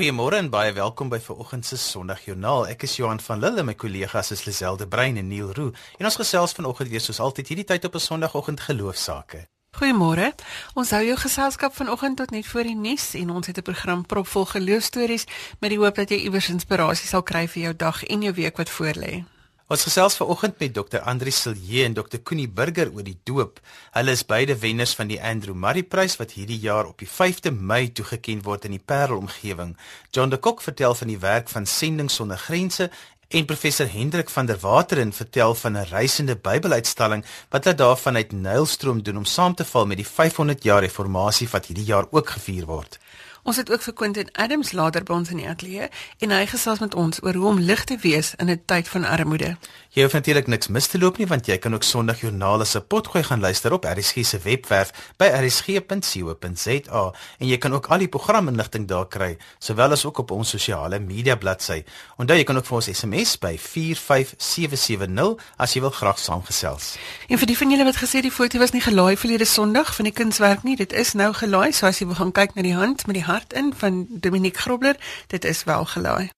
Goeiemôre en baie welkom by vanoggend se Sondagjoernaal. Ek is Johan van Lille, my kollegas is Liselde Brein en Neil Roo. En ons gesels vanoggend weer soos altyd hierdie tyd op 'n Sondagoggend geloofsaake. Goeiemôre. Ons hou jou geselskap vanoggend tot net voor die nuus en ons het 'n program propvol geloofstories met die hoop dat jy iewers inspirasie sal kry vir jou dag en jou week wat voorlê. Ons gesels vanoggend met Dr. Andri Silje en Dr. Koenie Burger oor die doop. Hulle is beide wenners van die Andrew Murray Prys wat hierdie jaar op die 5de Mei toegekend word in die Parel omgewing. John de Kok vertel van die werk van Sending sonder grense en professor Hendrik van der Wateren vertel van 'n reisende Bybeluitstalling wat hulle daar vanuit Nylstroom doen om saam te val met die 500 jaar reformatie wat hierdie jaar ook gevier word. Ons het ook vir Quentin Adams later by ons in die ateljee en hy gesels met ons oor hoe om lig te wees in 'n tyd van armoede. Jy hoef natuurlik niks mis te loop nie want jy kan ook Sondagjoernale se potgooi gaan luister op RSG se webwerf by rsg.co.za en jy kan ook al die programinligting daar kry sowel as ook op ons sosiale media bladsy. Onthou jy kan ook vir ons SMS by 45770 as jy wil graag saamgesels. En vir die van julle wat gesê die foto was nie gelaai verlede Sondag van die kunswerk nie, dit is nou gelaai, so as jy wil gaan kyk na die hand met die hart in van Dominique Grobler, dit is wel gelaai.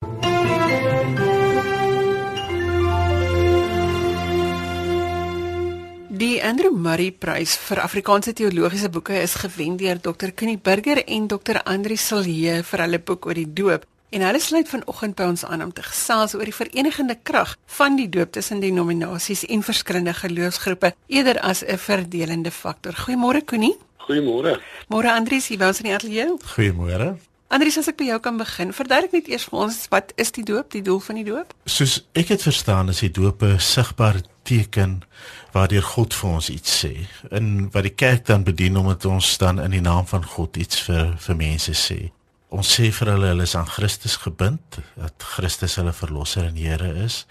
Die Andrew Murray Prys vir Afrikaanse teologiese boeke is gewen deur Dr. Kenny Burger en Dr. Andri Silje vir hulle boek oor die doop. En hulle sluit vanoggend by ons aan om te gesels oor die verenigende krag van die doop tussen denominasies en verskillende geloofsgroepe eerder as 'n verdelende faktor. Goeiemôre Connie. Goeiemôre. Môre Andries, hier by ons in die ateljee. Goeiemôre. Andries, as ek by jou kan begin, verduidelik net eers vir ons wat is die doop, die doel van die doop? Soos ek dit verstaan, is die doop 'n sigbare teken waardeur God vir ons iets sê en wat die kerk dan bedien om dit ons dan in die naam van God iets vir vir mense sê. Ons sê vir hulle hulle is aan Christus gebind, dat Christus hulle verlosser en Here is,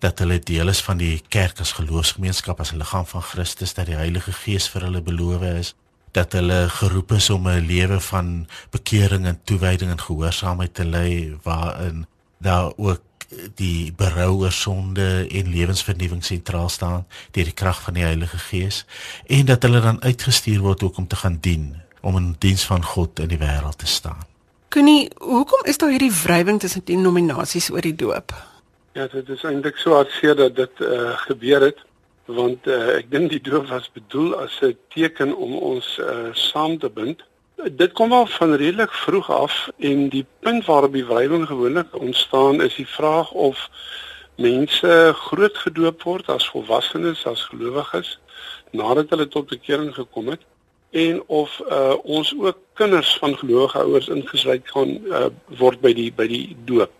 dat hulle deel is van die kerk as geloofsgemeenskap as 'n liggaam van Christus, dat die Heilige Gees vir hulle beloof is, dat hulle geroep is om 'n lewe van bekering en toewyding en gehoorsaamheid te lei waarin daar ook die berou oor sonde en lewensvernuwing sentraal staan deur die krag van die Heilige Gees en dat hulle dan uitgestuur word ook om te gaan dien om in diens van God in die wêreld te staan. Koenie, hoekom is daar hierdie wrywing tussen die nominasies oor die doop? Ja, dit is eintlik so hartseer dat dit uh, gebeur het want uh, ek dink die doop was bedoel as 'n teken om ons uh, saam te bind Dit kom al van redelik vroeg af en die punt waarop die wrywing gewoonlik ontstaan is die vraag of mense groot gedoop word as volwassenes as gelowiges nadat hulle tot bekering gekom het en of uh, ons ook kinders van gelowige ouers ingesluit kan uh, word by die by die doop.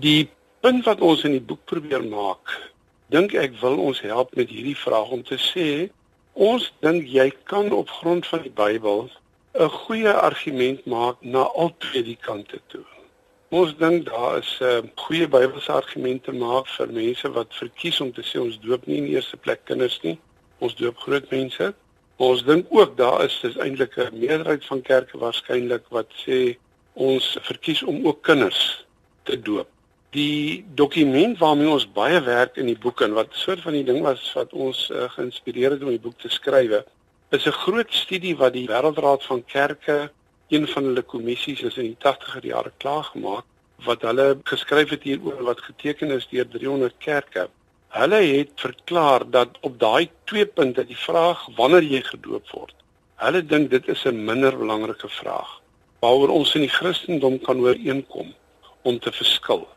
Die punt wat ons in die boek probeer maak, dink ek wil ons help met hierdie vraag om te sê ons dink jy kan op grond van die Bybel 'n goeie argument maak na al twee die kante toe. Ons dink daar is 'n uh, goeie Bybelse argument te maak vir mense wat verkies om te sê ons doop nie in die eerste plek kinders nie. Ons doop groot mense. Ons dink ook daar is dis eintlik 'n meerderheid van kerke waarskynlik wat sê ons verkies om ook kinders te doop. Die dokument waarmee ons baie werk in die boek en wat soort van die ding was wat ons uh, geïnspireer het om die boek te skryf is 'n groot studie wat die Wêreldraad van Kerke, een van hulle kommissies is in die 80er jare klaar gemaak wat hulle geskryf het hieroor wat geteken is deur 300 kerke. Hulle het verklaar dat op daai twee punte die vraag wanneer jy gedoop word. Hulle dink dit is 'n minder belangrike vraag waaroor ons in die Christendom kan ooreenkom om te verskil.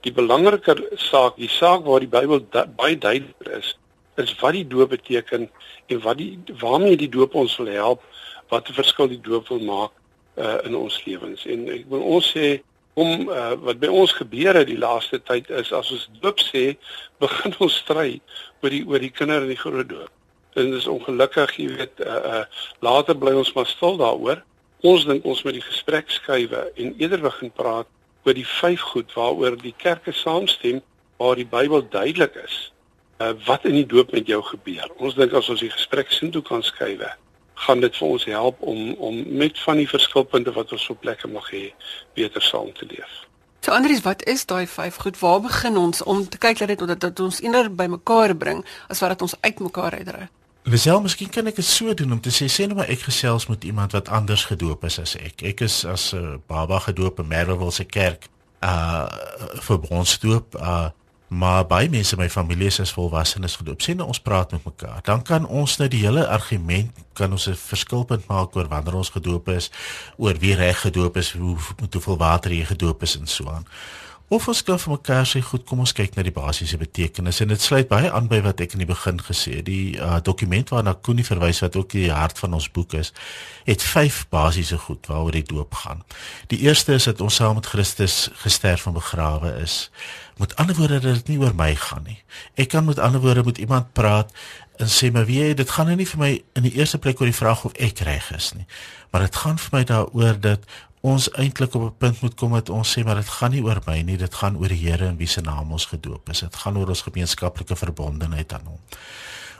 Die belangriker saak, die saak waar die Bybel baie duidelik is, is wat die doop beteken en wat die waarmee die doop ons wil help, wat 'n verskil die doop wil maak uh, in ons lewens. En ek wil ons sê om uh, wat by ons gebeur het die laaste tyd is as ons doop sê, begin ons stry oor die oor die kinders in die groot doop. En dit is ongelukkig, jy weet, uh, uh, later bly ons maar stil daaroor. Ons dink ons moet die gesprek skuwe en eerder begin praat oor die vyf goed waaroor die kerke saamstem waar die Bybel duidelik is uh, wat in die doop met jou gebeur. Ons dink as ons die gesprek sin toe kan skuif, gaan dit vir ons help om om met van die verskilpunte wat ons op plekke mag hê beter saam te leef. So Andries, wat is daai vyf goed? Waar begin ons om te kyk dat dit dat, dat ons inner by mekaar bring as wat dit ons uit mekaar uitdry? Lisel, miskien kan ek dit so doen om te sê sê nou maar ek gesels met iemand wat anders gedoop is as ek. Ek is as 'n uh, baba gedoop in Merwewil se kerk. Uh vir bronsdoop, uh maar baie mense in my familie is as volwassenes gedoop. Sien nou ons praat met mekaar. Dan kan ons nou die hele argument kan ons 'n verskilpunt maak oor wanneer ons gedoop is, oor wie reg gedoop is, hoe moet hoeveel water jy gedoop is en so aan. Of ons kan vir mekaar sê goed, kom ons kyk na die basiese betekenis en dit sluit baie aan by wat ek in die begin gesê het. Die uh, dokument waarna Koenie verwys wat ook die hart van ons boek is, het vyf basiese goed waaroor die doop gaan. Die eerste is dat ons saam met Christus gesterf en begrawe is. Met ander woorde dat dit nie oor my gaan nie. Ek kan met ander woorde met iemand praat en sê maar wie dit gaan nou nie vir my in die eerste plek oor die vraag of ek reg is nie. Maar dit gaan vir my daaroor dat ons eintlik op 'n punt moet kom dat ons sê maar dit gaan nie oor my nie, dit gaan oor die Here in wie se naam ons gedoop is. Dit gaan oor ons gemeenskaplike verbondenheid aan hom.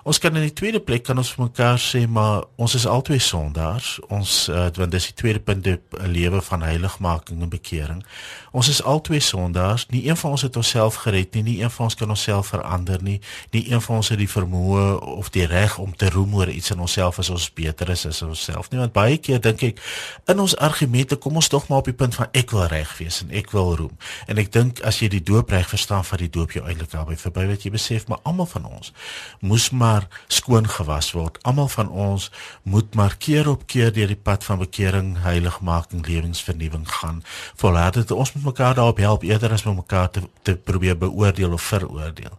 Ons kan in die tweede plek kan ons vir mekaar sê maar ons is albei sondaars. Ons uh, want dis die tweede punt 'n lewe van heiligmaking en bekering. Ons is albei sondaars. Nie een van ons het onsself gered nie. Nie een van ons kan onsself verander nie. Nie een van ons het die vermoë of die reg om te roem oor iets in onsself as ons beter is as onsself nie. Want baie keer dink ek in ons argumente kom ons tog maar op die punt van ek wil reg wees en ek wil roem. En ek dink as jy die doop reg verstaan van die doop jou eintlik albei verby wat jy besef maar almal van ons moes maar maar skoon gewas word. Almal van ons moet maar keer op keer deur die pad van bekering, heiligmaking, lewensvernuwing gaan. Volhard dit ons moet mekaar daarop help eerder as om mekaar te, te probeer beoordeel of veroordeel.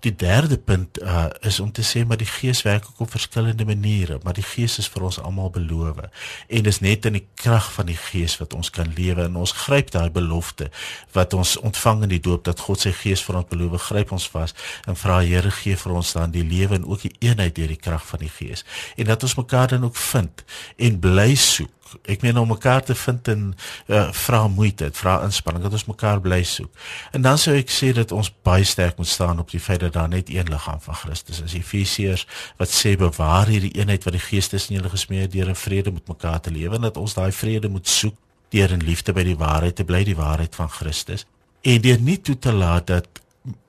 Die derde punt uh, is om te sê maar die Gees werk ook op verskillende maniere, maar die Gees is vir ons almal beloof. En dis net in die krag van die Gees wat ons kan lewe en ons gryp daai belofte wat ons ontvang in die doop dat God sy Gees vir ons beloof, gryp ons vas en vra Here gee vir ons dan die lewe en ook die eenheid deur die krag van die Gees. En dat ons mekaar dan ook vind en bly soek ek meen om mekaar te vind en uh, vra moeite, vra inspanning dat ons mekaar bly soek. En dan sou ek sê dat ons baie sterk moet staan op die feit dat daar net een liggaam van Christus is. Efesiërs wat sê bewaar hierdie eenheid wat die Gees tussen julle gesmee het deur in vrede met mekaar te lewe en dat ons daai vrede moet soek deur in liefde by die waarheid te bly, die waarheid van Christus. En deur nie toe te laat dat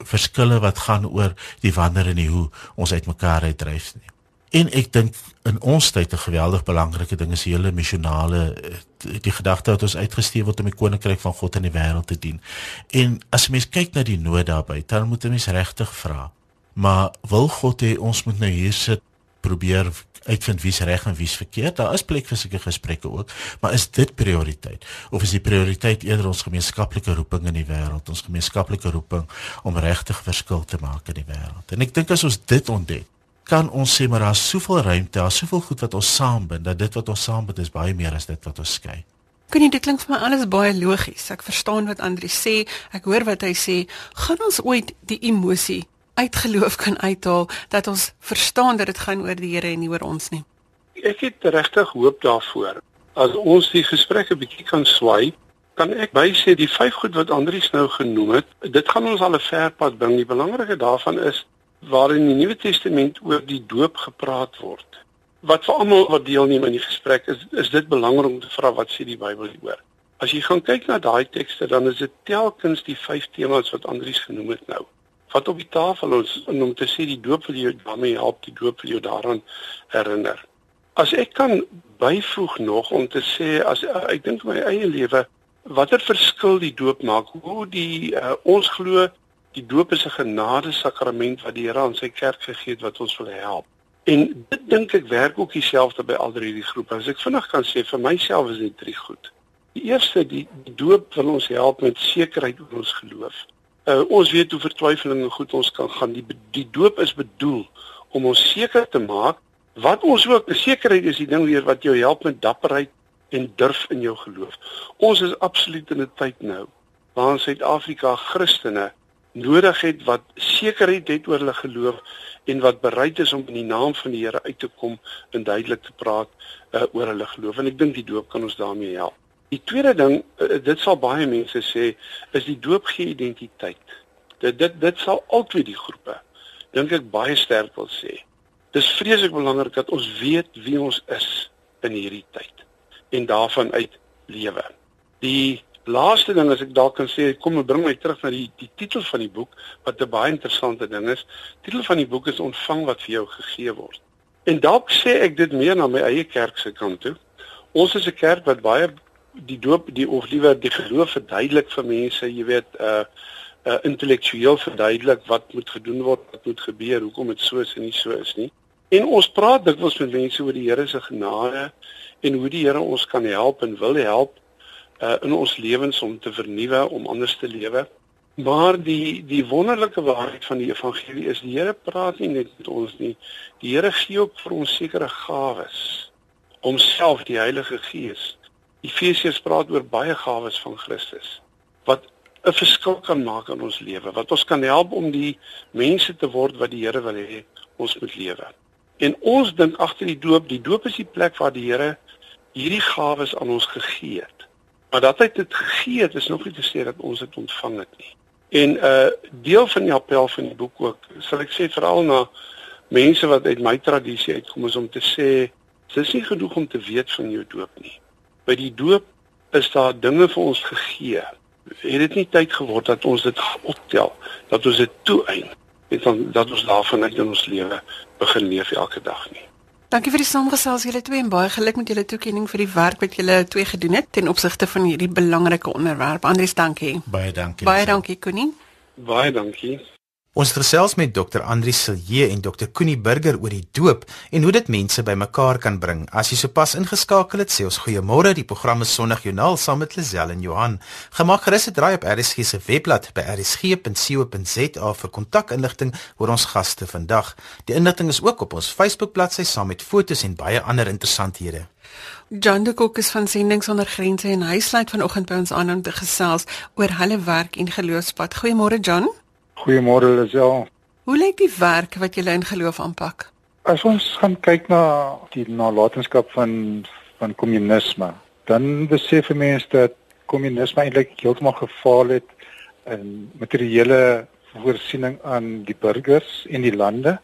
verskille wat gaan oor die wanneer en die hoe ons uitmekaar uitdryf nie. En ek dink in ons tyd 'n geweldig belangrike ding is die hele missionale eh, die gedagte dat ons uitgestuur word om die koninkryk van God in die wêreld te dien. En as mens kyk na die nood daarbey, dan moet jy mens regtig vra. Maar wil God hê ons moet nou hier sit probeer uitvind wie's reg en wie's verkeerd? Daar is plek vir sulke gesprekke ook, maar is dit prioriteit of is die prioriteit eerder ons gemeenskaplike roeping in die wêreld, ons gemeenskaplike roeping om regtig verskil te maak in die wêreld? En ek dink as ons dit ontdek, kan ons sê maar daar's soveel ruimte, daar's soveel goed wat ons saambind dat dit wat ons saambind is baie meer as dit wat ons skei. Kan jy dit klink vir my alles baie logies. Ek verstaan wat Andri sê. Ek hoor wat hy sê. Gaan ons ooit die emosie uit geloof kan uithaal dat ons verstaan dat dit gaan oor die Here en nie oor ons nie. Ek het regtig hoop daarvoor. As ons die gesprek 'n bietjie kan swai, kan ek bysê die vyf goed wat Andrius nou genoem het, dit gaan ons al 'n ver pad bring. Die belangrike daarvan is waar in die Nuwe Testament oor die doop gepraat word. Wat vir almal wat deelneem aan die gesprek is is dit belangrik om te vra wat sê die Bybel hieroor. As jy gaan kyk na daai tekste dan is dit telkens die vyf temas wat Andrius genoem het nou. Wat op die tafel ons om te sê die doop wil jou daarmee help, die doop wil jou daaraan herinner. As ek kan byvoeg nog om te sê as ek dink my eie lewe watter verskil die doop maak, hoe die uh, ons glo Die doop is 'n genade sakrament wat die Here aan sy kerk gegee het wat ons wil help. En dit dink ek werk ook dieselfde by al drie die groepe. As ek vinnig kan sê vir myself is dit drie goed. Die eerste die, die doop wil ons help met sekerheid oor ons geloof. Uh, ons weet hoe vertwyfelinge goed ons kan gaan. Die die doop is bedoel om ons seker te maak wat ons ook sekerheid is die ding weer wat jou help met dapperheid en durf in jou geloof. Ons is absoluut in 'n tyd nou waar in Suid-Afrika Christene nodig het wat sekerheid het oor hulle geloof en wat bereid is om in die naam van die Here uit te kom en duidelik te praat uh, oor hulle geloof en ek dink die doop kan ons daarmee help. Die tweede ding, uh, dit sal baie mense sê, is die doop gee identiteit. Dit dit dit sal altyd die groepe dink ek baie sterk wil sê. Dis vreeslik belangrik dat ons weet wie ons is in hierdie tyd en daarvan uit lewe. Die laaste ding as ek dalk kan sê, kom ek bring my terug na die die titel van die boek wat 'n baie interessante ding is. Titel van die boek is ontvang wat vir jou gegee word. En dalk sê ek dit meer na my eie kerk se kant toe. Ons is 'n kerk wat baie die doop die of liewer die geloof verduidelik vir mense, jy weet, uh uh intellektueel verduidelik wat moet gedoen word, wat moet gebeur, hoekom dit so is en nie so is nie. En ons praat dikwels met mense oor die Here se genade en hoe die Here ons kan help en wil help uh in ons lewens om te vernuwe, om anders te lewe. Maar die die wonderlike waarheid van die evangelie is die Here praat nie net met ons nie. Die Here gee ook vir ons sekere gawes. Homself die Heilige Gees. Efesiërs praat oor baie gawes van Christus wat 'n verskil kan maak in ons lewe, wat ons kan help om die mense te word wat die Here wil hê ons moet lewe. En ons dink agter die doop, die doop is die plek waar die Here hierdie gawes aan ons gegee het. Maar dat hy dit gegee het, is nog nie te sê dat ons dit ontvang het nie. En 'n uh, deel van die appel van die boek ook, sal ek sê veral na mense wat uit my tradisie uitkom is om te sê dis nie genoeg om te weet van jou doop nie. By die doop is daar dinge vir ons gegee. Het dit nie tyd geword dat ons dit optel, dat ons dit toeëien, en dan dat ons daarvan uit in ons lewe begin leef elke dag nie. Dankie vir die saamgesels julle twee en baie geluk met julle toekenning vir die werk wat julle twee gedoen het ten opsigte van hierdie belangrike onderwerp. Andries, dankie. Baie dankie. Baie dankie, Connie. Baie dankie. Ons gesels met Dr. Andri Silje en Dr. Koenie Burger oor die doop en hoe dit mense bymekaar kan bring. As jy sopas ingeskakel het, sê ons goeiemôre. Die program is Sondag Joernaal saam met Lisel en Johan. Gemaak gerus 'n draai op RSG se webblad by rsg.co.za vir kontakinligting oor ons gaste vandag. Die inligting is ook op ons Facebook bladsy saam met fotos en baie ander interessanthede. John de Kok is van Sending sonder grense en hy sluit vanoggend by ons aan om te gesels oor hulle werk en geloofspad. Goeiemôre John. Goeiemôre Lisel. Hoe lyk die werk wat jy in geloof aanpak? As ons gaan kyk na die nalatenskap van van kommunisme, dan besef mense dat kommunisme eintlik heeltemal gefaal het in materiële voorsiening aan die burgers en die lande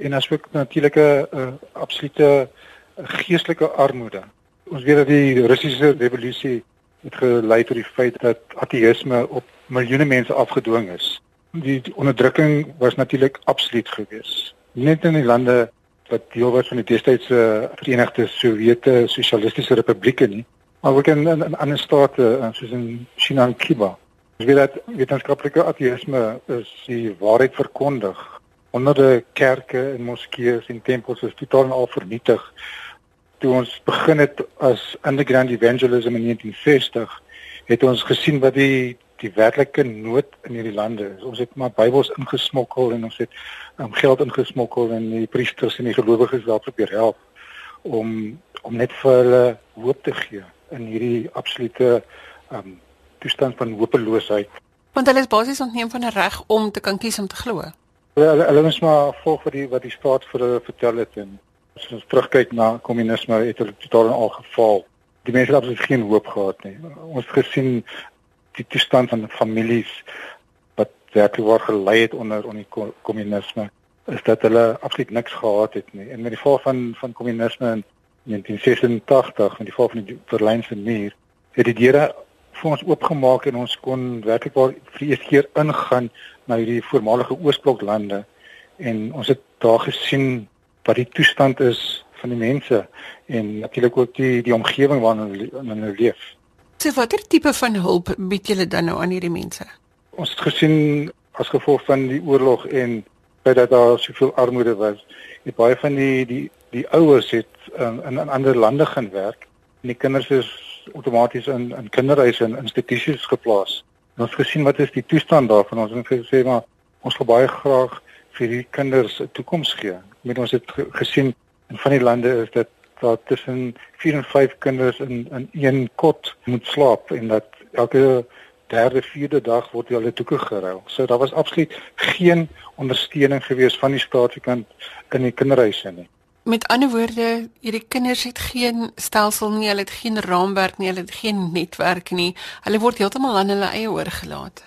en asook natuurlike uh, absolute geestelike armoede. Ons weet dat die Russiese revolusie het gelei tot die feit dat ateïsme op miljoene mense afgedwing is die, die onderdrukking was natuurlik absoluut gewees. Net in die lande wat deel was van die destydse Verenigde Sowjete Sosialistiese Republieke nie, maar ook in in, in ander state eh, soos in China en Kuba. Ons weet dat wetenskaplike ateïsme is die waarheid verkondig. Honderde kerke en moskeeë en tempels is totaal al vernietig. Toe ons begin het as underground evangelism in 1960, het ons gesien wat die die werklike nood in hierdie lande. Ons het maar Bybels ingesmokkel en ons het um, geld ingesmokkel en die priesters en die gelowiges daar probeer help om om net vir hulle hoop te gee in hierdie absolute um toestand van hopeloosheid. Want hulle is basies ontneem van 'n reg om te kan kies om te glo. Hulle hulle moet maar volg wat die wat die staat vir hulle vertel het en as ons terugkyk na kommunisme het hulle totaal en al gefaal. Die mense het absoluut geen hoop gehad nie. Ons het gesien die toestand van families wat werklik waar gelei het onder onder die kommunisme is dat hulle absoluut niks gehad het nie. En met die val van van kommunisme in 1986 met die val van die Berlynse muur het die deure vir ons oopgemaak en ons kon werklik waar vir die eerste keer ingaan na hierdie voormalige Oosbloklande en ons het daar gesien wat die toestand is van die mense en natuurlik ook die die omgewing waarin hulle leef. So watter tipe van hulp bied julle dan nou aan hierdie mense? Ons het gesien as gevolg van die oorlog en dat daar soveel armoede was, het baie van die die die ouers het um, in in ander lande gaan werk en die kinders is outomaties in in kinderhuise en instituties geplaas. En ons gesien wat is die toestand daarvan? Ons het gesê maar ons wil baie graag vir die kinders 'n toekoms gee. Met ons het gesien in van die lande is dit dat tussen 4 en 5 kinders in in een kot moet slaap en dat elke derde vierde dag word hulle toeke geruil. So daar was absoluut geen ondersteuning gewees van die staatskant in die kinderhuise nie. Met ander woorde, hierdie kinders het geen stelsel nie, hulle het geen raamwerk nie, hulle het geen netwerk nie. Hulle word heeltemal aan hulle eie oorgelaat.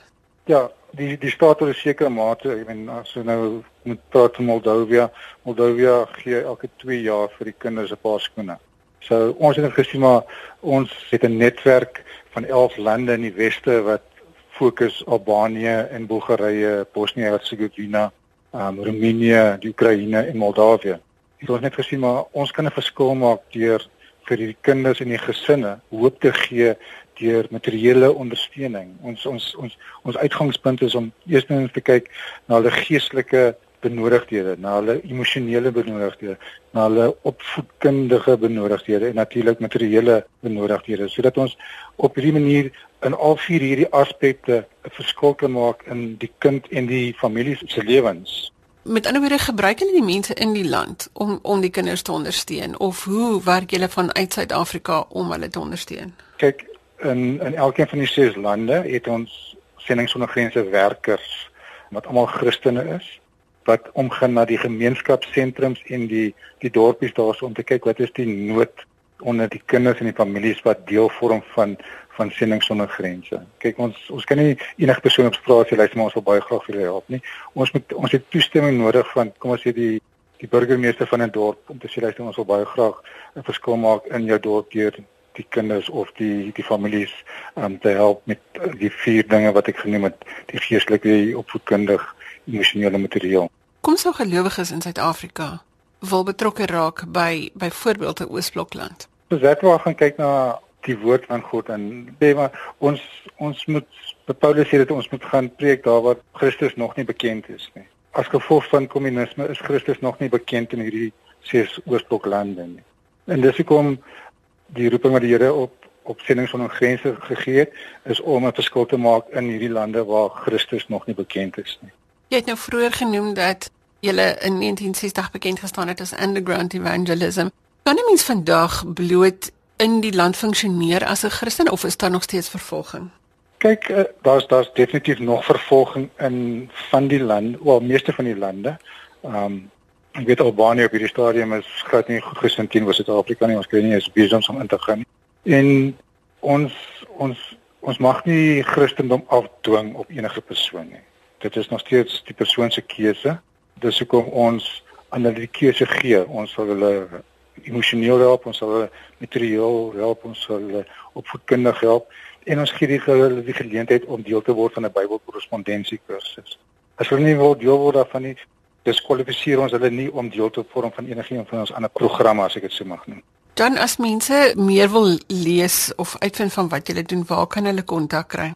Ja, die die staat het sekere mate, ek meen as jy nou moet praat van Moldowia, Moldowia gee elke 2 jaar vir die kinders 'n paar skoene. So ons het gesien maar ons het 'n netwerk van 11 lande in die weste wat fokus Albanië en Bulgarië, Bosnië-Herzegovina, um, Roemenië, die Oekraïne en Moldawië. het ons net gesien maar ons kan 'n verskil maak deur vir die kinders en die gesinne hoop te gee deur materiële ondersteuning. Ons ons ons ons uitgangspunt is om eerstens te kyk na hulle geestelike benodigdhede, na hulle emosionele benodigdhede, na hulle opvoedkundige benodigdhede en natuurlik materiële benodigdhede sodat ons op hierdie manier in al vier hierdie aspekte 'n verskil kan maak in die kind en die familie se lewens. Met ander woorde gebruik hulle die mense in die land om om die kinders te ondersteun of hoe werk julle vanuit Suid-Afrika om hulle te ondersteun? Kyk, in in elkeen van die ses lande het ons sending sonder grense werkers wat almal Christene is wat omgaan na die gemeenskapssentrums en die die dorpies daarso om te kyk wat is die nood onder die kinders en die families wat deel vorm van van sending sonder grense. Kyk ons ons kan nie enige persoon op straat sê luister maar ons wil baie graag vir julle help nie. Ons moet ons het toestemming nodig van kom ons sê die die burgemeester van 'n dorp om te sê luister ons wil baie graag 'n verskil maak in jou dorp deur die kinders of die die families om um, te help met die vier dinge wat ek genoem het, die geestelike, opvoedkundig, emosionele materiaal. Kom sou gelowiges in Suid-Afrika wil betrokke raak by byvoorbeeld 'n Oosblokland. Ons het wel gaan kyk na die woord van God en sê maar ons ons moet Paulus sê dat ons moet gaan preek daar waar Christus nog nie bekend is nie. As gevolg van kommunisme is Christus nog nie bekend in hierdie ses Oosbloklande nie. En dis hoekom die roeping wat die Here op op sending sonder grense gegee het is om 'n verskil te maak in hierdie lande waar Christus nog nie bekend is nie. Jy het nou vroeër genoem dat jy in 1960 bekend gestaan het as underground evangelism. Kan 'n mens vandag bloot in die land funksioneer as 'n Christen of is daar nog steeds vervolging? Kyk, uh, daar's daar's definitief nog vervolging in van die land, wel meeste van die lande. Ehm um, ek weet Albanië op hierdie stadium is glad nie goed gesind teen Suid-Afrika nie. Ons kry nie eens besig om in te gaan nie. En ons ons ons mag nie Christendom afdwing op enige persoon nie. Dit is nog steeds die persoon se keuse. Dis hoekom ons aan hulle die keuse gee. Ons sal hulle emosioneel help, ons sal hulle materiaal help, ons sal hulle opvoedkundig help en ons gee hulle die geleentheid om deel te word van 'n Bybelkorrespondensie kursus. As hulle nie wil deel word daarvan nie, diskwalifiseer ons hulle nie om deel te vorm van enigiets van ons ander programme as ek dit so mag noem. Dan as mense meer wil lees of uitvind van wat julle doen, waar kan hulle kontak kry?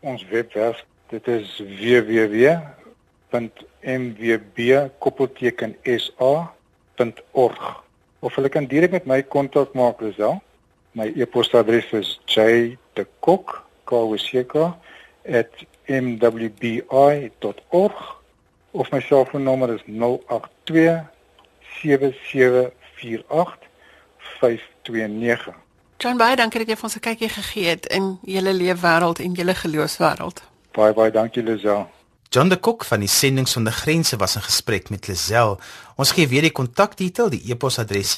Ons webwerf, dit is www.mwb.sa.org of hulle kan direk met my kontak maak Lisel. My e-posadres is j.kok@mwbi.org of my selfoonnommer is 082 7748 529. John Bey, dankie dat jy vir ons 'n kykie gegee het in julle leefwêreld en julle geloofswêreld. Baie baie dankie Lisel. John de Kok van die Sending sonder grense was in gesprek met Lisel. Ons gee weer die kontakdetail, die e-posadres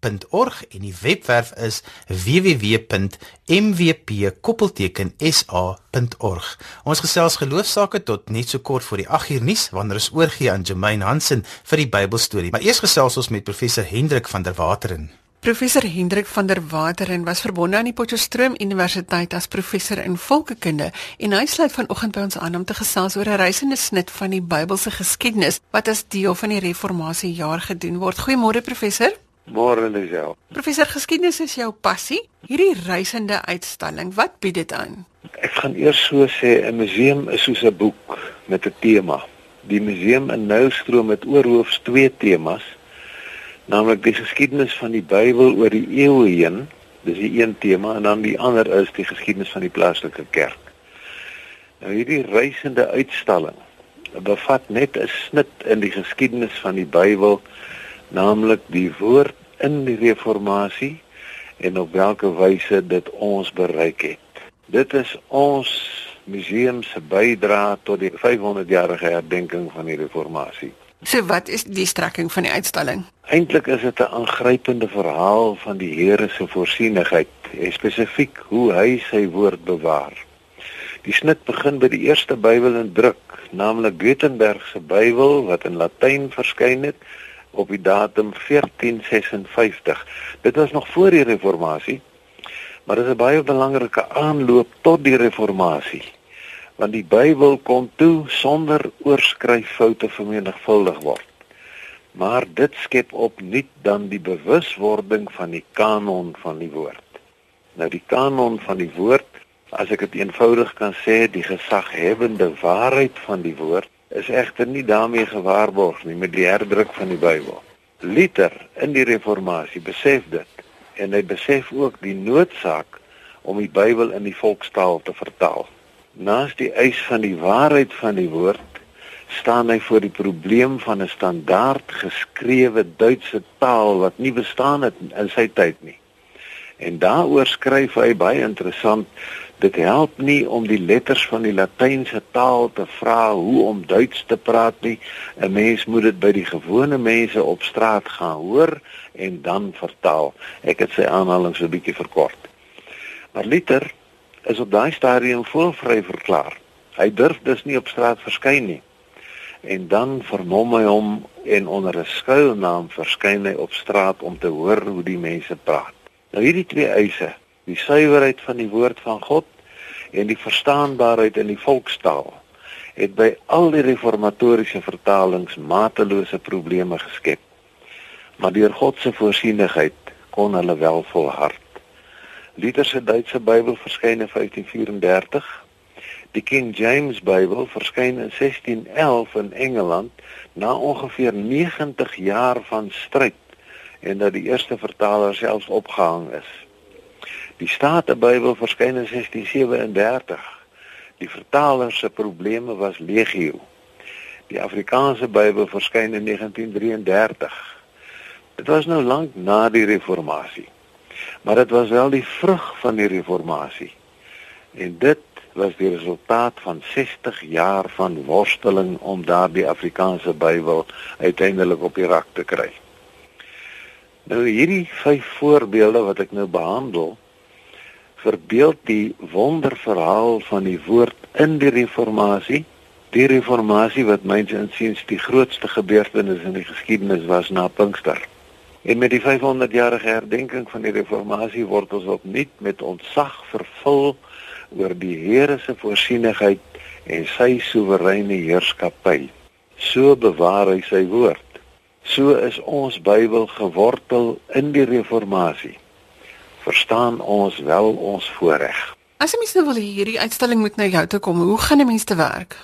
jedekok@mwbi.org en die webwerf is www.mwp.sa.org. Ons gesels geloofsaake tot net so kort voor die 8 uur nuus wanneer ons oorgie aan Jermaine Hansen vir die Bybelstorie. Maar eers gesels ons met professor Hendrik van der Wateren. Professor Hendrik van der Wateren was verbonde aan die Potchefstroom Universiteit as professor in volkekunde en hy sluit vanoggend by ons aan om te gesels oor 'n reisende snit van die Bybelse geskiedenis wat as deel van die reformatie jaar gedoen word. Goeiemôre professor. Môre Lisel. Professor, geskiedenis is jou passie. Hierdie reisende uitstalling, wat bied dit aan? Ek gaan eers so sê 'n museum is soos 'n boek met 'n tema. Die museum in Nylstroom het oorhoofs twee temas naamlik die geskiedenis van die Bybel oor die eeue heen. Dis die een tema en dan die ander is die geskiedenis van die plaaslike kerk. Nou hierdie reisende uitstalling bevat net 'n snit in die geskiedenis van die Bybel, naamlik die woord in die reformatie en op watter wyse dit ons bereik het. Dit is ons museum se bydrae tot die 500-jarige herdenking van die reformatie. So wat is die strekking van die uitstalling? Eintlik is dit 'n aangrypende verhaal van die Here se voorsienigheid, en spesifiek hoe hy sy woord bewaar. Die snit begin by die eerste Bybel in druk, naamlik Gutenberg se Bybel wat in Latyn verskyn het op die datum 1456. Dit was nog voor die reformatie, maar dit is 'n baie belangrike aanloop tot die reformatie want die Bybel kon toe sonder oorskryffoute vermenigvuldig word. Maar dit skep op nuut dan die bewuswording van die kanon van die woord. Nou die kanon van die woord, as ek dit eenvoudig kan sê, die gesaghebende waarheid van die woord is egter nie daarmee gewaarborg nie met die herdruk van die Bybel. Luther in die reformatie besef dit en hy besef ook die noodsaak om die Bybel in die volkstaal te vertaal. Naas die eis van die waarheid van die woord staan hy voor die probleem van 'n standaard geskrewe Duitse taal wat nie bestaan het in sy tyd nie. En daaroor skryf hy baie interessant Dit help nie om die letters van die Latynse taal te vra hoe om Duits te praat nie. 'n Mens moet dit by die gewone mense op straat gaan hoor en dan vertaal. Ek het sy aanhalinge 'n bietjie verkort. Maar Luther is op daai stadium voelvry verklaar. Hy durf dus nie op straat verskyn nie. En dan vermom hy hom en onder 'n skuilnaam verskyn hy op straat om te hoor hoe die mense praat. Nou hierdie twee eise die suiwerheid van die woord van God en die verstaanbaarheid in die volkstaal het by al die reformatoriese vertalings matelose probleme geskep. Maar deur God se voorsienigheid kon hulle wel volhard. Luther se Duitse Bybel verskyn in 1534. Die King James Bybel verskyn in 1611 in Engeland na ongeveer 90 jaar van stryd en dat die eerste vertaler selfs opgehang is. Die Statenbybel verskyn in 1637. Die vertaler se probleme was legio. Die Afrikaanse Bybel verskyn in 1933. Dit was nou lank na die reformatie. Maar dit was wel die vrug van die reformatie. En dit was die resultaat van 60 jaar van worsteling om daardie Afrikaanse Bybel uiteindelik op die rak te kry. Nou hierdie vyf voorbeelde wat ek nou behandel, verbeeld die wonderverhaal van die woord in die reformatie. Die reformatie wat myns insiens die grootste gebeurtenis in die geskiedenis was na Pinkster. En met die 500 jarige herdenking van die reformatie word ons opnuut met ontzag vervul oor die Here se voorsienigheid en sy soewereine heerskappy so bewaar hy sy woord. So is ons Bybel gewortel in die reformatie verstaan ons wel ons voorreg. As 'n mens nou wil hierdie uitstalling moet na jou toe kom, hoe gaan 'n mens te werk?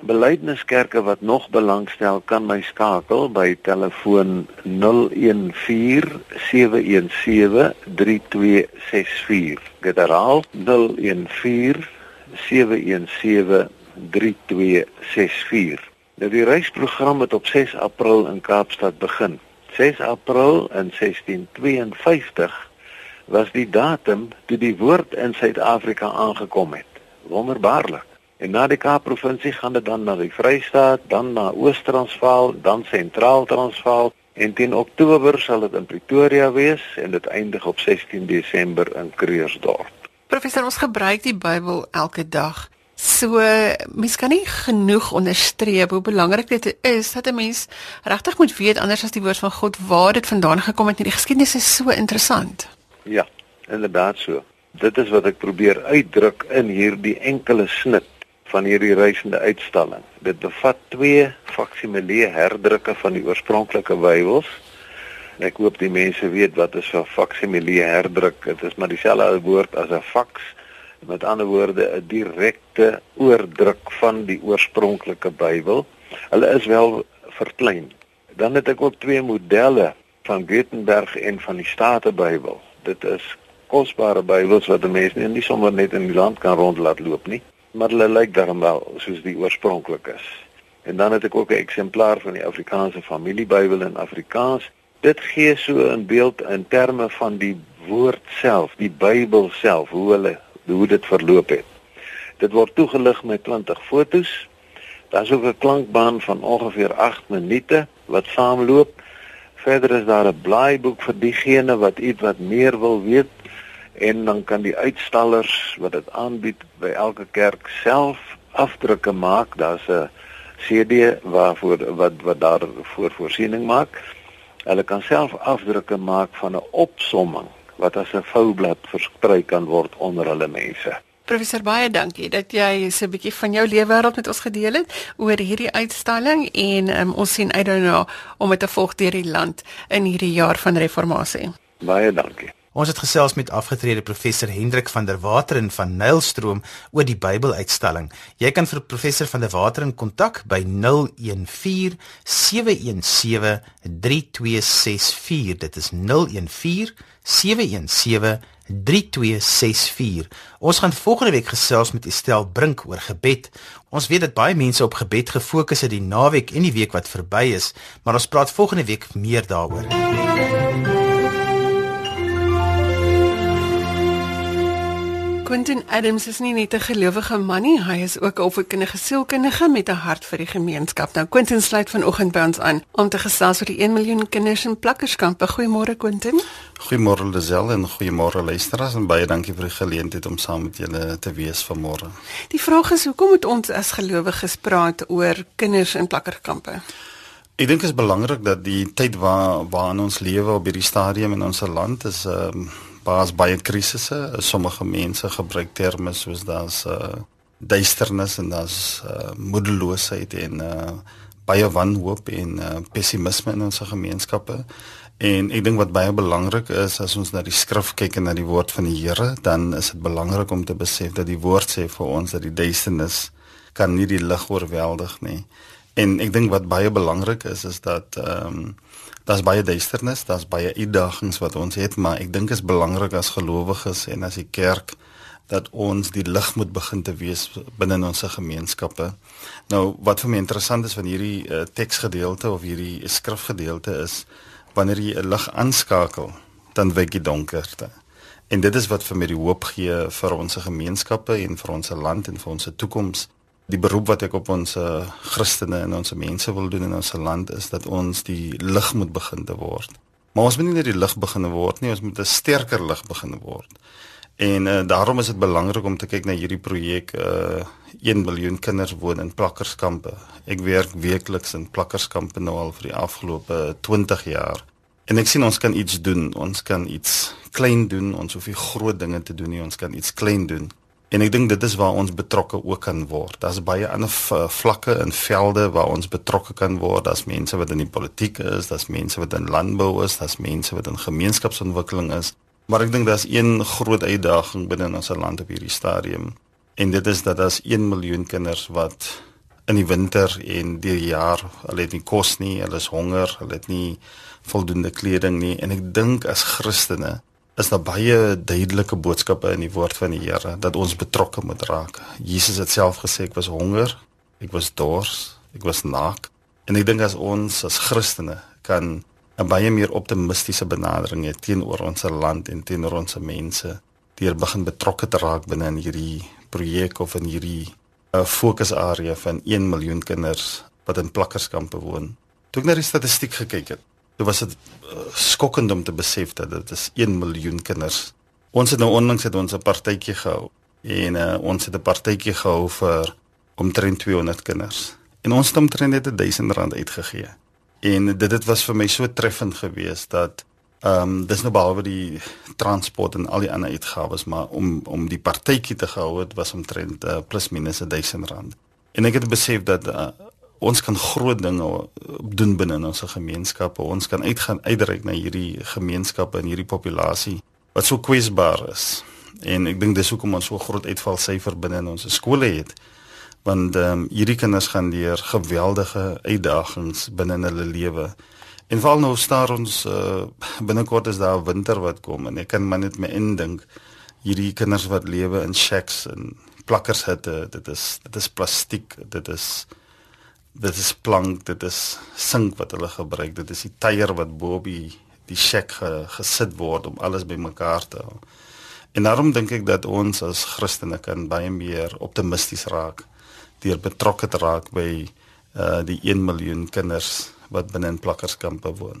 Belydeniskerke wat nog belangstel kan my skakel by telefoon 0147173264. Dit herhaal 0147173264. Nou die reisprogram het op 6 April in Kaapstad begin. 6 April in 1652 was die datum toe die woord in Suid-Afrika aangekom het. Wonderbaarlik. En na die Kaap-provinsie gaan dit dan na die Vrystaat, dan na Oos-Transvaal, dan Sentraal-Transvaal en teen Oktober sal dit in Pretoria wees en dit eindig op 16 Desember in Krugersdorp. Professor, ons gebruik die Bybel elke dag. So mens kan nie genoeg onderstreep hoe belangrik dit is dat 'n mens regtig moet weet anders as die woord van God waar dit vandaan gekom het. Die geskiedenis is so interessant. Ja, inderdaad so. Dit is wat ek probeer uitdruk in hierdie enkele snit van hierdie reisende uitstalling. Dit bevat twee faksimile herdrukke van die oorspronklike Bybels. Ek hoop die mense weet wat is 'n faksimile herdruk. Dit is maar dieselfde woord as 'n faks. Met ander woorde 'n direkte oordruk van die oorspronklike Bybel. Hulle is wel verklein. Dan het ek ook twee modelle van Gutenberg en van die Statenbybel dit is kosbare Bybels wat 'n mens nie, nie sommer net in die land kan rondlaat loop nie, maar hulle lyk darm wel soos die oorspronklik is. En dan het ek ook 'n eksemplaar van die Afrikaanse familiebybel in Afrikaans. Dit gee so 'n beeld in terme van die woord self, die Bybel self, hoe hulle hoe dit verloop het. Dit word toegelig met 20 fotos. Daar's ook 'n klankbaan van ongeveer 8 minute wat saamloop Verder is daar 'n blaaiboek vir diegene wat iets wat meer wil weet en dan kan die uitstallers wat dit aanbied by elke kerk self afdrukke maak. Daar's 'n CD waarvoor wat wat daar voor voorsiening maak. Hulle kan self afdrukke maak van 'n opsomming wat as 'n voublad versprei kan word onder hulle mense. Professor baie dankie dat jy so 'n bietjie van jou lewenswêreld met ons gedeel het oor hierdie uitstalling en um, ons sien uit daarna om dit te volg deur die land in hierdie jaar van reformatie. Baie dankie. Ons het gesels met afgetrede professor Hendrik van der Wateren van Nylstroom oor die Bybeluitstalling. Jy kan vir professor van der Wateren kontak by 014 717 3264. Dit is 014 717 3264. Ons gaan volgende week gesels met Estel Brink oor gebed. Ons weet dat baie mense op gebed gefokus het die naweek en die week wat verby is, maar ons praat volgende week meer daaroor. Quentin Adams is nie net 'n gelowige man nie, hy is ook 'n opvoedkundige sielkundige met 'n hart vir die gemeenskap. Nou Quentin sluit vanoggend by ons aan om te gesels oor die 1 miljoen kinders in plakkerskampe. Goeiemôre Quentin. Goeiemôre Lisel en goeiemôre luisteraars en baie dankie vir die geleentheid om saam met julle te wees vanmôre. Die vraag is hoekom moet ons as gelowiges praat oor kinders in plakkerskampe? Ek dink dit is belangrik dat die tyd waar waarin ons lewe op hierdie stadium in ons land is ehm um, baas baie krisisse. Sommige mense gebruik terme soos daar's uh duisternis en daar's uh moedeloosheid en uh baie wanhoop en uh pessimisme in ons gemeenskappe. En ek dink wat baie belangrik is as ons na die skrif kyk en na die woord van die Here, dan is dit belangrik om te besef dat die woord sê vir ons dat die duisternis kan nie die lig oorweldig nie. En ek dink wat baie belangrik is is dat ehm um, daar's baie duisternis, daar's baie uitdagings wat ons het, maar ek dink dit is belangrik as gelowiges en as die kerk dat ons die lig moet begin te wees binne ons gemeenskappe. Nou wat vir my interessant is van hierdie uh, teksgedeelte of hierdie skrifgedeelte is wanneer jy 'n lig aanskakel, dan wyk die donkerte. En dit is wat vir my die hoop gee vir ons gemeenskappe en vir ons land en vir ons toekoms die beroep wat ek op ons uh, Christene en ons mense wil doen in ons land is dat ons die lig moet begin te word. Maar ons moet nie net die lig begin word nie, ons moet 'n sterker lig begin word. En uh, daarom is dit belangrik om te kyk na hierdie projek uh 1 miljoen kinders woon in plakkerskampe. Ek werk weekliks in plakkerskampe nou al vir die afgelope 20 jaar. En ek sien ons kan iets doen. Ons kan iets klein doen. Ons hoef nie groot dinge te doen nie. Ons kan iets klein doen. En ek dink dit is waar ons betrokke ook kan word. Daar's baie ander vlakke en velde waar ons betrokke kan word. Daar's mense wat in die politiek is, daar's mense wat in landbou is, daar's mense wat in gemeenskapsontwikkeling is. Maar ek dink daar's een groot uitdaging binne ons land op hierdie stadium. En dit is dat daar's 1 miljoen kinders wat in die winter en die jaar, hulle het nie kos nie, hulle is honger, hulle het nie voldoende kleding nie en ek dink as Christene is daar baie duidelike boodskappe in die woord van die Here dat ons betrokke moet raak. Jesus het self gesê ek was honger, ek was dors, ek was naak. En ek dink as ons as Christene kan 'n baie meer optimistiese benadering hê teenoor ons land en teenoor ons mense, deur begin betrokke te raak binne in hierdie projek of in hierdie 'n uh, fokusarea van 1 miljoen kinders wat in plakkerskampe woon. Toe ek na die statistiek gekyk het, Dit was dit uh, skokkend om te besef dat dit is 1 miljoen kinders. Ons het nou onlangs het ons 'n partytjie gehou en uh, ons het 'n partytjie gehou vir omtrent 200 kinders. En ons het omtrent net 1000 rand uitgegee. En dit dit was vir my so treffend geweest dat ehm um, dis nou behalwe die transport en al die ander uitgawes maar om om die partytjie te gehou het was omtrent uh, plus minus 1000 rand. En ek het besef dat uh, ons kan groot dinge doen binne in ons gemeenskappe. Ons kan uitgaan uitreik na hierdie gemeenskappe en hierdie populasie wat so kwesbaar is. En ek dink dis hoekom ons so groot uitvalsyfer binne in ons skole het. Want ehm um, hierdie kinders gaan deur geweldige uitdagings binne in hulle lewe. En veral nou staar ons uh, binnekort is daar winter wat kom en ek kan maar net my indink hierdie kinders wat lewe in shacks en plakkershutte, dit is dit is plastiek, dit is dit is plank, dit is sink wat hulle gebruik, dit is die tyer wat bo op die die shack ge, gesit word om alles bymekaar te hou. En daarom dink ek dat ons as Christene kan baie meer optimisties raak deur betrokke te raak by uh die 1 miljoen kinders wat binne in plakkerskampe woon.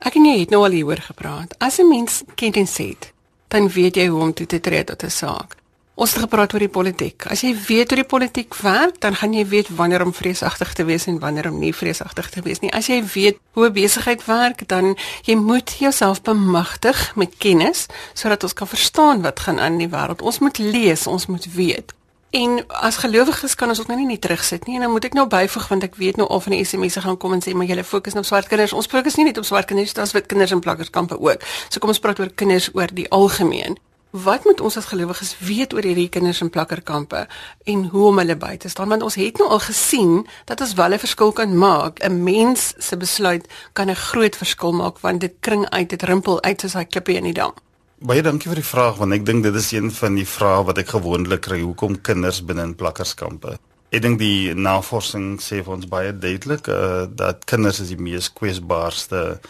Ek en jy het nou al hieroor gepraat. As 'n mens kennis het, dan weet jy hoe om toe te tree tot 'n saak. Ons het gepraat oor die politiek. As jy weet hoe die politiek werk, dan gaan jy weet wanneer om vreesagtig te wees en wanneer om nie vreesagtig te wees nie. As jy weet hoe besigheid werk, dan jy moet jouself bemagtig met kennis sodat ons kan verstaan wat gaan aan in die wêreld. Ons moet lees, ons moet weet. En as gelowiges kan ons ook nou nie net terugsit nie en dan moet ek nou byvoeg want ek weet nou al van die SMS'e gaan kom en sê maar julle fokus nou op swart kinders. Ons fokus nie net op swart kinders, daar's wit kinders in plakkerskampe ook. So kom ons praat oor kinders oor die algemeen. Wat moet ons as gelowiges weet oor hierdie kinders in plakkerkampe en hoe om hulle by te staan? Want ons het nou al gesien dat ons wel 'n verskil kan maak. 'n Mens se besluit kan 'n groot verskil maak want dit kring uit, dit rimpel uit soos daai klippe in die dam. Baie dankie vir die vraag want ek dink dit is een van die vrae wat ek gewoonlik kry, hoekom kinders binne in plakkerskampe? Ek dink die navorsing sê vir ons baie duidelik uh, dat kinders is die mees kwesbaarste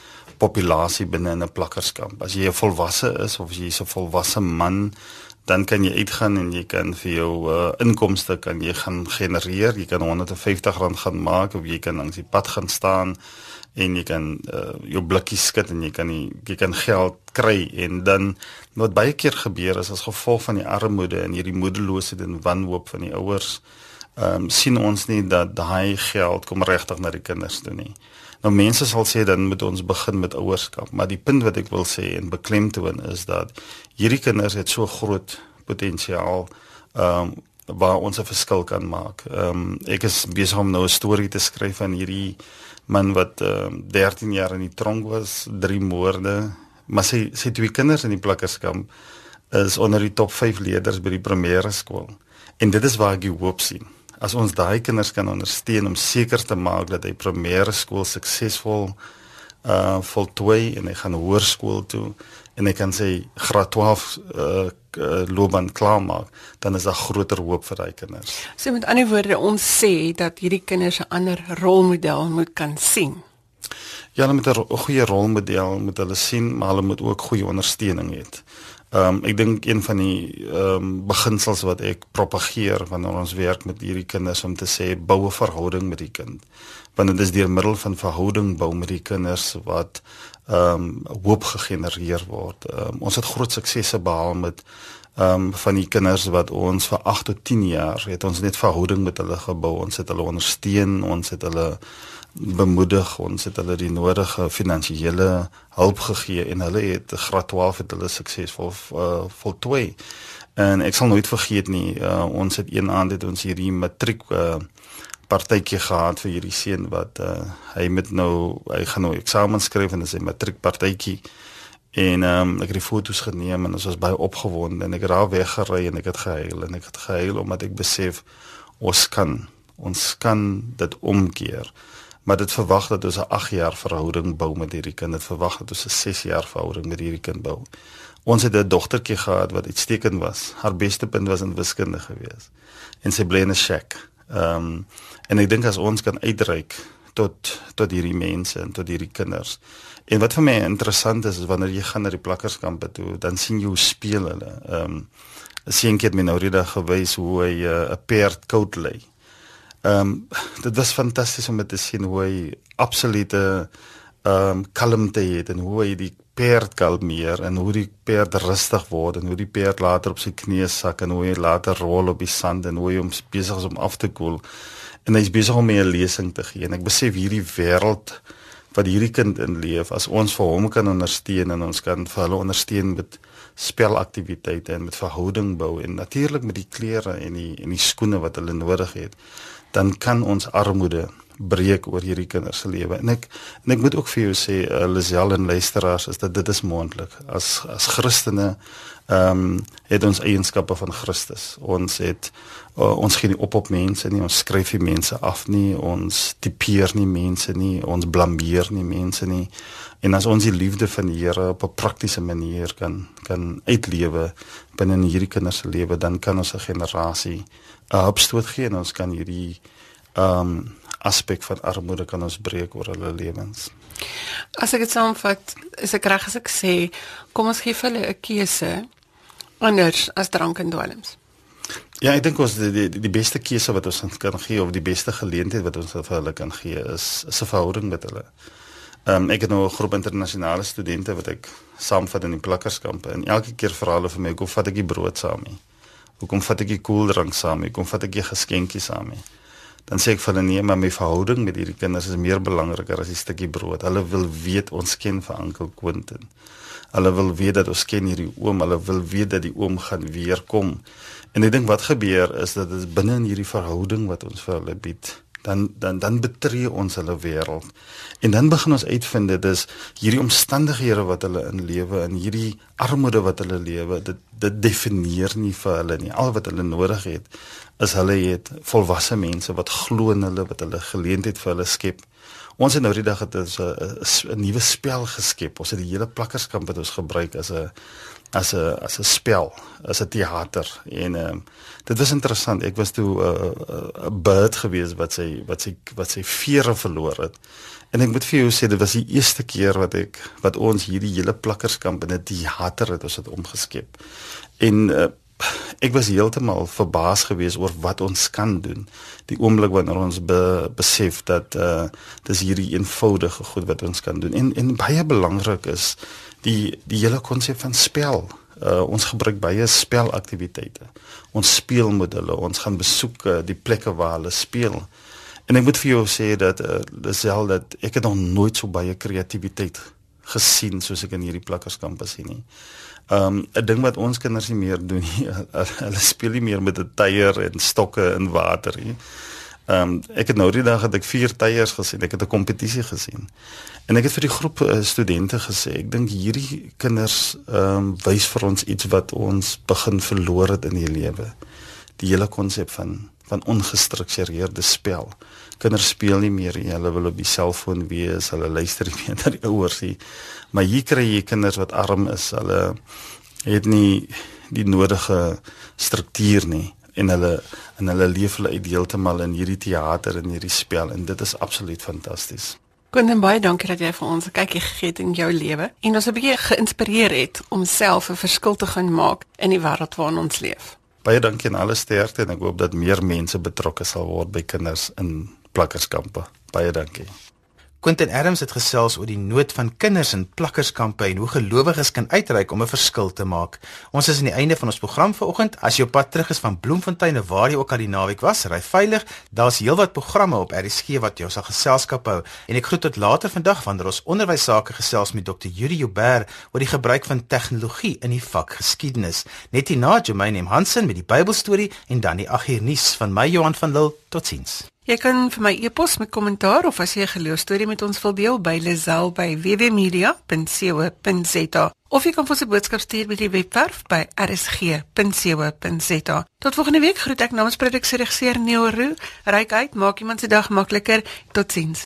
populasie binne 'n plakkerskamp. As jy 'n volwasse is of jy is 'n volwasse man, dan kan jy uitgaan en jy kan vir jou uh, inkomste kan jy gaan genereer. Jy kan R150 gaan maak of jy kan langs die pad gaan staan en jy kan uh, jou blikkies skud en jy kan die, jy kan geld kry en dan wat baie keer gebeur is as gevolg van die armoede en hierdie moedeloosheid en wanhoop van die ouers ehm um, sien ons nie dat daai geld kom regtig na die kinders toe nie. Nou mense sal sê dan moet ons begin met ouerskap, maar die punt wat ek wil sê en beklemtoon is dat hierdie kinders het so groot potensiaal ehm um, waar ons 'n verskil kan maak. Ehm um, ek is besig om nou 'n storie te skryf van hierdie man wat ehm um, 13 jaar in die tronk was, drie moorde, maar sy sy twee kinders in die plakkerskamp is onder die top 5 leerders by die primêre skool. En dit is waar ek hoop sien as ons daai kinders kan ondersteun om seker te maak dat hy primêre skool suksesvol uh voltooi en hy gaan hoërskool toe en hy kan sy graad 12 uh, uh loopbaan klaar maak, dan is daar groter hoop vir daai kinders. So met ander woorde, ons sê dat hierdie kinders 'n ander rolmodel moet kan sien. Ja, hulle moet 'n goeie rolmodel moet hulle sien, maar hulle moet ook goeie ondersteuning hê. Ehm um, ek dink een van die ehm um, beginsels wat ek propageer wanneer ons werk met hierdie kinders om te sê bou 'n verhouding met die kind. Want dit is deur middel van verhouding bou met die kinders wat ehm um, hoop gegenereer word. Um, ons het groot suksese behaal met ehm um, van die kinders wat ons vir 8 tot 10 jaar het ons net verhouding met hulle gebou. Ons het hulle ondersteun, ons het hulle bemoedig ons het hulle die nodige finansiële hulp gegee en hulle het graad 12 het hulle suksesvol uh, voltooi. En ek sal nooit vergeet nie, uh, ons het een aand het ons hierdie matriek uh, partytjie gehad vir hierdie seun wat uh, hy met nou hy gaan nou eksamen skryf en dis 'n matriek partytjie. En um, ek het die foto's geneem en ons was baie opgewonde en ek het daar weggery en ek het gehuil en ek het gehuil omdat ek besef ons kan ons kan dit omkeer maar dit verwag dat ons 'n 8 jaar verhouding bou met hierdie kind. Dit verwag dat ons 'n 6 jaar verhouding met hierdie kind bou. Ons het 'n dogtertjie gehad wat uitstekend was. Haar beste punt was in wiskunde gewees. En sy bly in 'n shack. Ehm um, en ek dink as ons kan uitreik tot tot hierdie mense en tot hierdie kinders. En wat vir my interessant is is wanneer jy gaan na die plakkerskampe toe, dan sien jy hoe speel hulle. Ehm um, 'n seentjie het my nou rede gewys hoe hy eh, 'n uh, perd koud lê. Ehm um, dit was fantasties om te sien hoe hy absolute ehm um, kalmte het en hoe hy die perd kalmeer en hoe die perd rustig word en hoe die perd later op sy knieë sak en hoe hy later rol op die sand en hoe hy hom besig is om af te koel. En hy's besig om 'n lesing te gee en ek besef hierdie wêreld wat hierdie kind in leef as ons vir hom kan ondersteun en ons kan vir hulle ondersteun met spelaktiwiteite en met verhouding bou en natuurlik met die klere en die en die skoene wat hulle nodig het dan kan ons armoede breek oor hierdie kinders se lewe. En ek en ek moet ook vir jou sê, uh, Lisel en luisteraars, is dat dit is moontlik. As as Christene ehm um, het ons eienskappe van Christus. Ons het uh, ons gee nie op op mense nie, ons skryf nie mense af nie, ons tipeer nie mense nie, ons blameer nie mense nie. En as ons die liefde van die Here op 'n praktiese manier kan kan uitlewe binne hierdie kinders se lewe, dan kan ons 'n generasie 'n opstoot gee en ons kan hierdie ehm um, aspek van armoede kan ons breek oor hulle lewens. As ek dit saamvat, is ek reg as ek sê kom ons gee hulle 'n keuse anders as drank en dwelms. Ja, ek dink ons die, die die beste keuse wat ons kan gee of die beste geleentheid wat ons vir hulle kan gee is is 'n verhouding met hulle. Ehm um, ek het nou 'n groep internasionale studente wat ek saamvat in die plakkerskampe en elke keer vra hulle vir my, "Hoe vat ek die brood saam nie?" Hoekom vat ek die koeldrank saam? Hoekom vat ek die geskenkie saam? Nie? Dan sê ek vir hulle nee, maar my verhouding met hierdie kinders is meer belangriker as die stukkie brood. Hulle wil weet ons ken vir Oom Quentin. Hulle wil weet dat ons ken hierdie oom, hulle wil weet dat die oom gaan weer kom. En ek dink wat gebeur is dat dit binne in hierdie verhouding wat ons vir hulle bied, dan dan dan betree ons hulle wêreld. En dan begin ons uitvind dit is hierdie omstandighede wat hulle in lewe en hierdie armoede wat hulle lewe, dit dit definieer nie vir hulle nie. Al wat hulle nodig het is hulle het volwasse mense wat glo in hulle, wat hulle geleentheid vir hulle skep. Ons het nou die dag het 'n 'n nuwe spel geskep. Ons het die hele plakkerskamp wat ons gebruik as 'n as 'n as 'n spel, as 'n teater en ehm um, dit was interessant. Ek was toe 'n uh, 'n bird gewees wat sy wat sy wat sy vere verloor het. En ek moet vir jou sê dit was die eerste keer wat ek wat ons hierdie hele plakkerskamp in 'n teater het ons dit omgeskep. En uh, ek was heeltemal verbaas geweest oor wat ons kan doen. Die oomblik wanneer ons be, besef dat uh dis hierdie eenvoudige goed wat ons kan doen. En en baie belangrik is die die hele konsep van spel. Uh, ons gebruik baie spelaktiwiteite. Ons speel met hulle, ons gaan besoek uh, die plekke waar hulle speel. En ek moet vir jou sê dat uh, al dat ek het nog nooit so baie kreatiwiteit gesien soos ek in hierdie plakkerskamp sien nie. Um 'n ding wat ons kinders nie meer doen nie, hulle speel nie meer met 'n tyer en stokke in water nie. Ehm um, ek het nou die dag het ek vier tyres gesien. Ek het 'n kompetisie gesien. En ek het vir die groep uh, studente gesê, ek dink hierdie kinders ehm um, wys vir ons iets wat ons begin verloor het in die lewe. Die hele konsep van van ongestruktureerde spel. Kinders speel nie meer nie. Hulle wil op die selfoon wees. Hulle luister nie meer na die ouers nie. Maar hier kry jy kinders wat arm is. Hulle het nie die nodige struktuur nie en hulle en hulle leef hulle uit heeltemal in hierdie teater en hierdie spel en dit is absoluut fantasties. Koen baie dankie dat jy vir ons 'n kykie gegee het in jou lewe en ons 'n bietjie geïnspireer het om self 'n verskil te gaan maak in die wêreld waarin ons leef. Baie dankie aan alle sterkte en ek hoop dat meer mense betrokke sal word by kinders in plakkerskampe. Baie dankie. Quentin Adams het gesels oor die nood van kinders in plakkerskampe en hoe gelowiges kan uitreik om 'n verskil te maak. Ons is aan die einde van ons program vanoggend. As jy op pad terug is van Bloemfontein of waar jy ook al die naweek was, ry veilig. Daar's heelwat programme op RSG wat jou sal geselskap hou. En ek groet tot later vandag wanneer ons onderwys sake gesels met Dr. Yuri Joubert oor die gebruik van tegnologie in die vak geskiedenis. Net hierna Jermaine M Hansen met die Bybelstorie en dan die agternuus van my Johan van Lille. Totsiens. Jy kan vir my e-pos met kommentaar of as jy 'n geloostorie met ons wil deel by lazel@wwmedia.co.za of jy kan vir 'n boodskap stuur by die webwerf by rsg.co.za. Tot volgende week groet ek namens produksieregisseur Neo Roo. Ryk uit, maak iemand se dag makliker. Totsiens.